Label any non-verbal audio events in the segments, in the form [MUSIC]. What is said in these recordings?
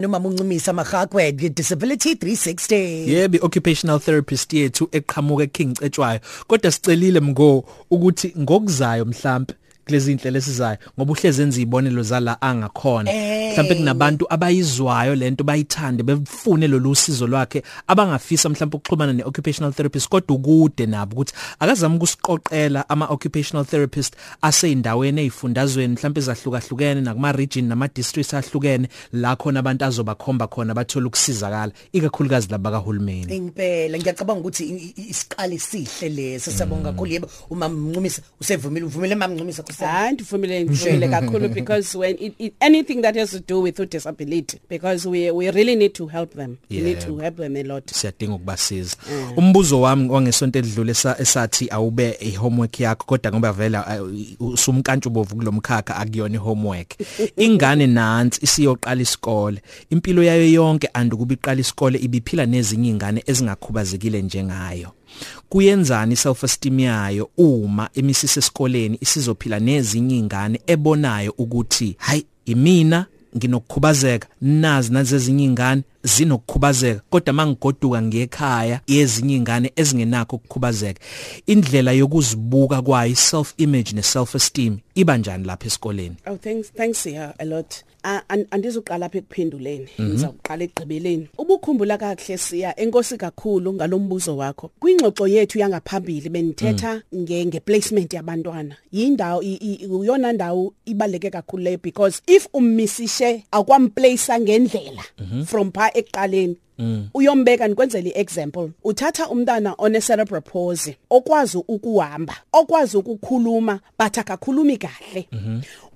noma muncumisa mahagwe disability 360 Yebo occupational therapist yethu eqhamuka King Cetshwayo kodwa sicelile mgo ukuthi ngokuzayo mhlambe kulezi indlela esizayo ngoba uhleze enza izibonelo zala angakhona. Mhlawumbe kunabantu abayizwayo lento bayithande befune lo lusizo lwakhe abangafisa mhlawumbe ukuxhumana neoccupational therapist kodwa ukude nabo ukuthi akazama ukusiqoqela ama occupational therapist aseyindaweni ezifundazweni mhlawumbe ezahlukahlukene nakuma region nama districts ahlukene la khona abantu azobakhomba khona bathola ukusizakala ikakhulukazi laba kahulumeni. Impela ngiyacabanga ukuthi isiqali sihle leso siyabonga kakhulu. Yebo uma mncumisa usevumile uvumile mama mncumisa hayi ndivumile ndivumile [LAUGHS] kakhulu because when it, it anything that has to do with disability because we we really need to help them. Yeah. we need to help them a lot. Siyadinga ukubasiza. Umbuzo wami ongesonto edlule esathi awube ihomework yakho kodwa ngoba vela usumkantshubovu kulomkhakha akuyona ihomework. [LAUGHS] Ingane nansi isiyoqala isikole. Impilo yayo yonke andukuba iqala isikole ibiphila nezinye ingane ezingakhubazekile njengayo. Kuyenzani self esteem yayo uma emisise esikoleni isizophila nezinye ingane ebonayo ukuthi hayi imina nginokukhubazeka. Nazi nazezinye ingane zinokukhubazeka. Kodwa mangigoduka ngekhaya yezinye ingane ezingenakho ukukhubazeka. Indlela yokuzibuka kwayo self image ne self esteem iba njani lapha esikoleni? Oh thanks thanks yeah a lot. Andizoqala lapha ekuphenduleni. Mhm. ngizawuqala egqibeleni ubukhumbula kahle siya. Enkosi kakhulu ngalombuzo wakho. Kwingxoxo yethu yangaphambili benithetha Mm. nge ngeplacement yabantwana. Yindawo i- i- uyona ndawo ibaleke kakhulu leyo because if ummisishe akwamplace ngendlela Mhm. from pha ekuqaleni. Uyombeka nikwenzele iexample. Uthatha umntana one cerebral palsy okwazi ukuhamba okwazi ukukhuluma but akakhulumi kahle.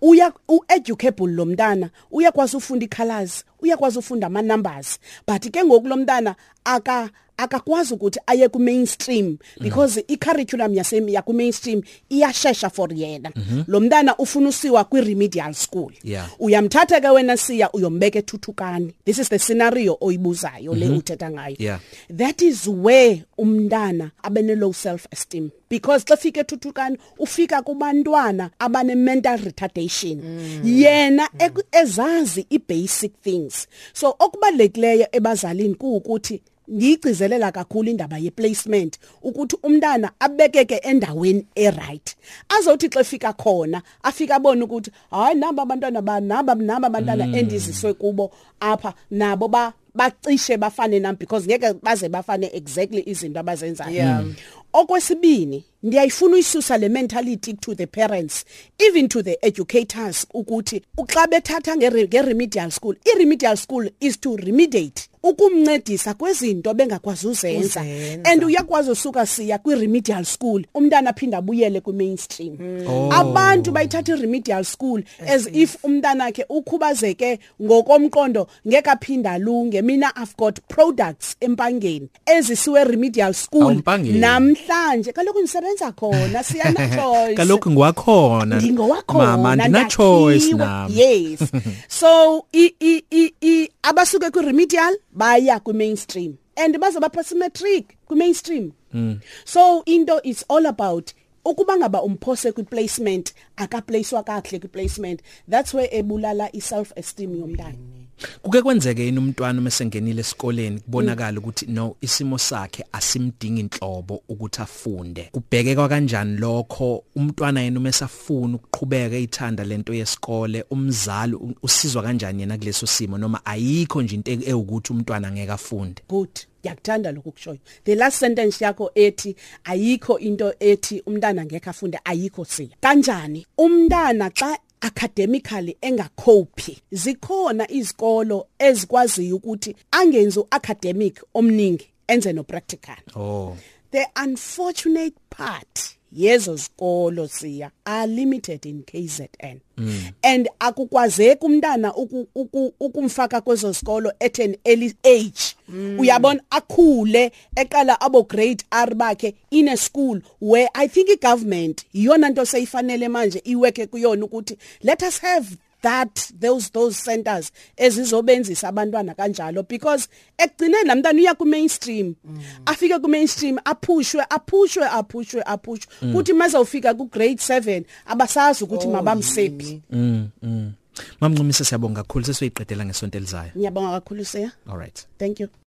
Uya ueducable lo mntana uyakwazi ufunda icolors uyakwazi ufunda ama numbers but ke ngoku lo mntana aka akakwazi ukuthi aye ku mainstream because i curriculum yasemi ya ku mainstream iyashesha for yena. Lo mntana ufuna usiwa kwi remedial school. Yeah. uyamthatha ke wena siya uyombeka ethuthukani. This is the scenario oyibuzayo le uthetha ngayo. Yeah. that is where umntana abene low self esteem because xa fika ethuthukani ufika kubantwana abane mental retardation yena eku- ezazi i basic things. So okubalulekileyo ebazalini kuukuthi ngiyigcizelela kakhulu indaba ye placement ukuthi umntana abekeke endaweni e right azothi xa fika khona afika abone ukuthi hayi namba abantwana ba namba namba abantwana endiziswe kubo apha nabo ba bacishe bafane nami because ngeke baze bafane exactly izinto abazenzayo. Yeah. okwesibini ndiyayifuna uyisusa le mentality to the parents even to the educators ukuthi xa bethatha nge-remedial school i-remedial school is to remediate. Ukumncedisa kwezinto bengakwazi uzenza. Uzenza. and uyakwazi usuka siya kwi-remedial school umntana aphinda abuyele kwi-mainstream Oh. abantu bayithatha i-remedial school as if umntanakhe ukhubazeke ngokomqondo ngeke aphinda lunge mina i've got products empangeni ezisiwe remedial school. Awumpangeni. namhlanje kaloku nisebenza khona siyana [LAUGHS] choice. Kaloku ngiwakhona. Ndingowakhona mama ndina choice ndakhiwe. nami. Yes. [LAUGHS] So i i i, i abasuke ku remedial baya ku mainstream and baze baphasa matric ku mainstream so into is all about ukuba ngaba umphose kwi placement akaplacewa kahle kwi placement that's where ebulala i self esteem yomntana. Kuke kwenzeke yini umntwana mesengenile esikoleni kubonakala ukuthi no isimo sakhe asimdingi inhlobo ukuthi afunde? Kubhekeka kanjani lokho? Umntwana yena umesafuna ukuqhubeka ithanda lento yesikole umzali u- usizwa kanjani yena kuleso simo noma ayikho nje into ewukuthi umntwana ngeke afunde? Good ngiyakuthanda lokhu kushoyo the last sentence yakho ethi ayikho into ethi umntana ngeke afunde ayikho siya. Kanjani? Umntana xa academically engacope zikhona izikolo ezikwaziyo ukuthi angenzi academic omningi enze no practical oh. The unfortunate part yezo zikolo siya are limited in KZN mm. and akukwazeki umntana uku- uku- ukumfaka kwezo zikolo at an early age mm. uyabona akhule eqala abo grade R bakhe in a school where i think i government iyona nto seyifanele manje iweke kuyona ukuthi let us have that those those centers ezizobenzisa abantwana kanjalo because ekugcineni lamntana uya ku mainstream afike ku mainstream aphushwe aphushwe aphushwe. Aphushwe kuthi maze ufika ku grade 7 abasazi ukuthi mabamsephi. mamncumisa siyabonga kakhulu. Sesiyiqedela ngesonto elizayo. Ngiyabonga kakhulu siya. All right. Thank you.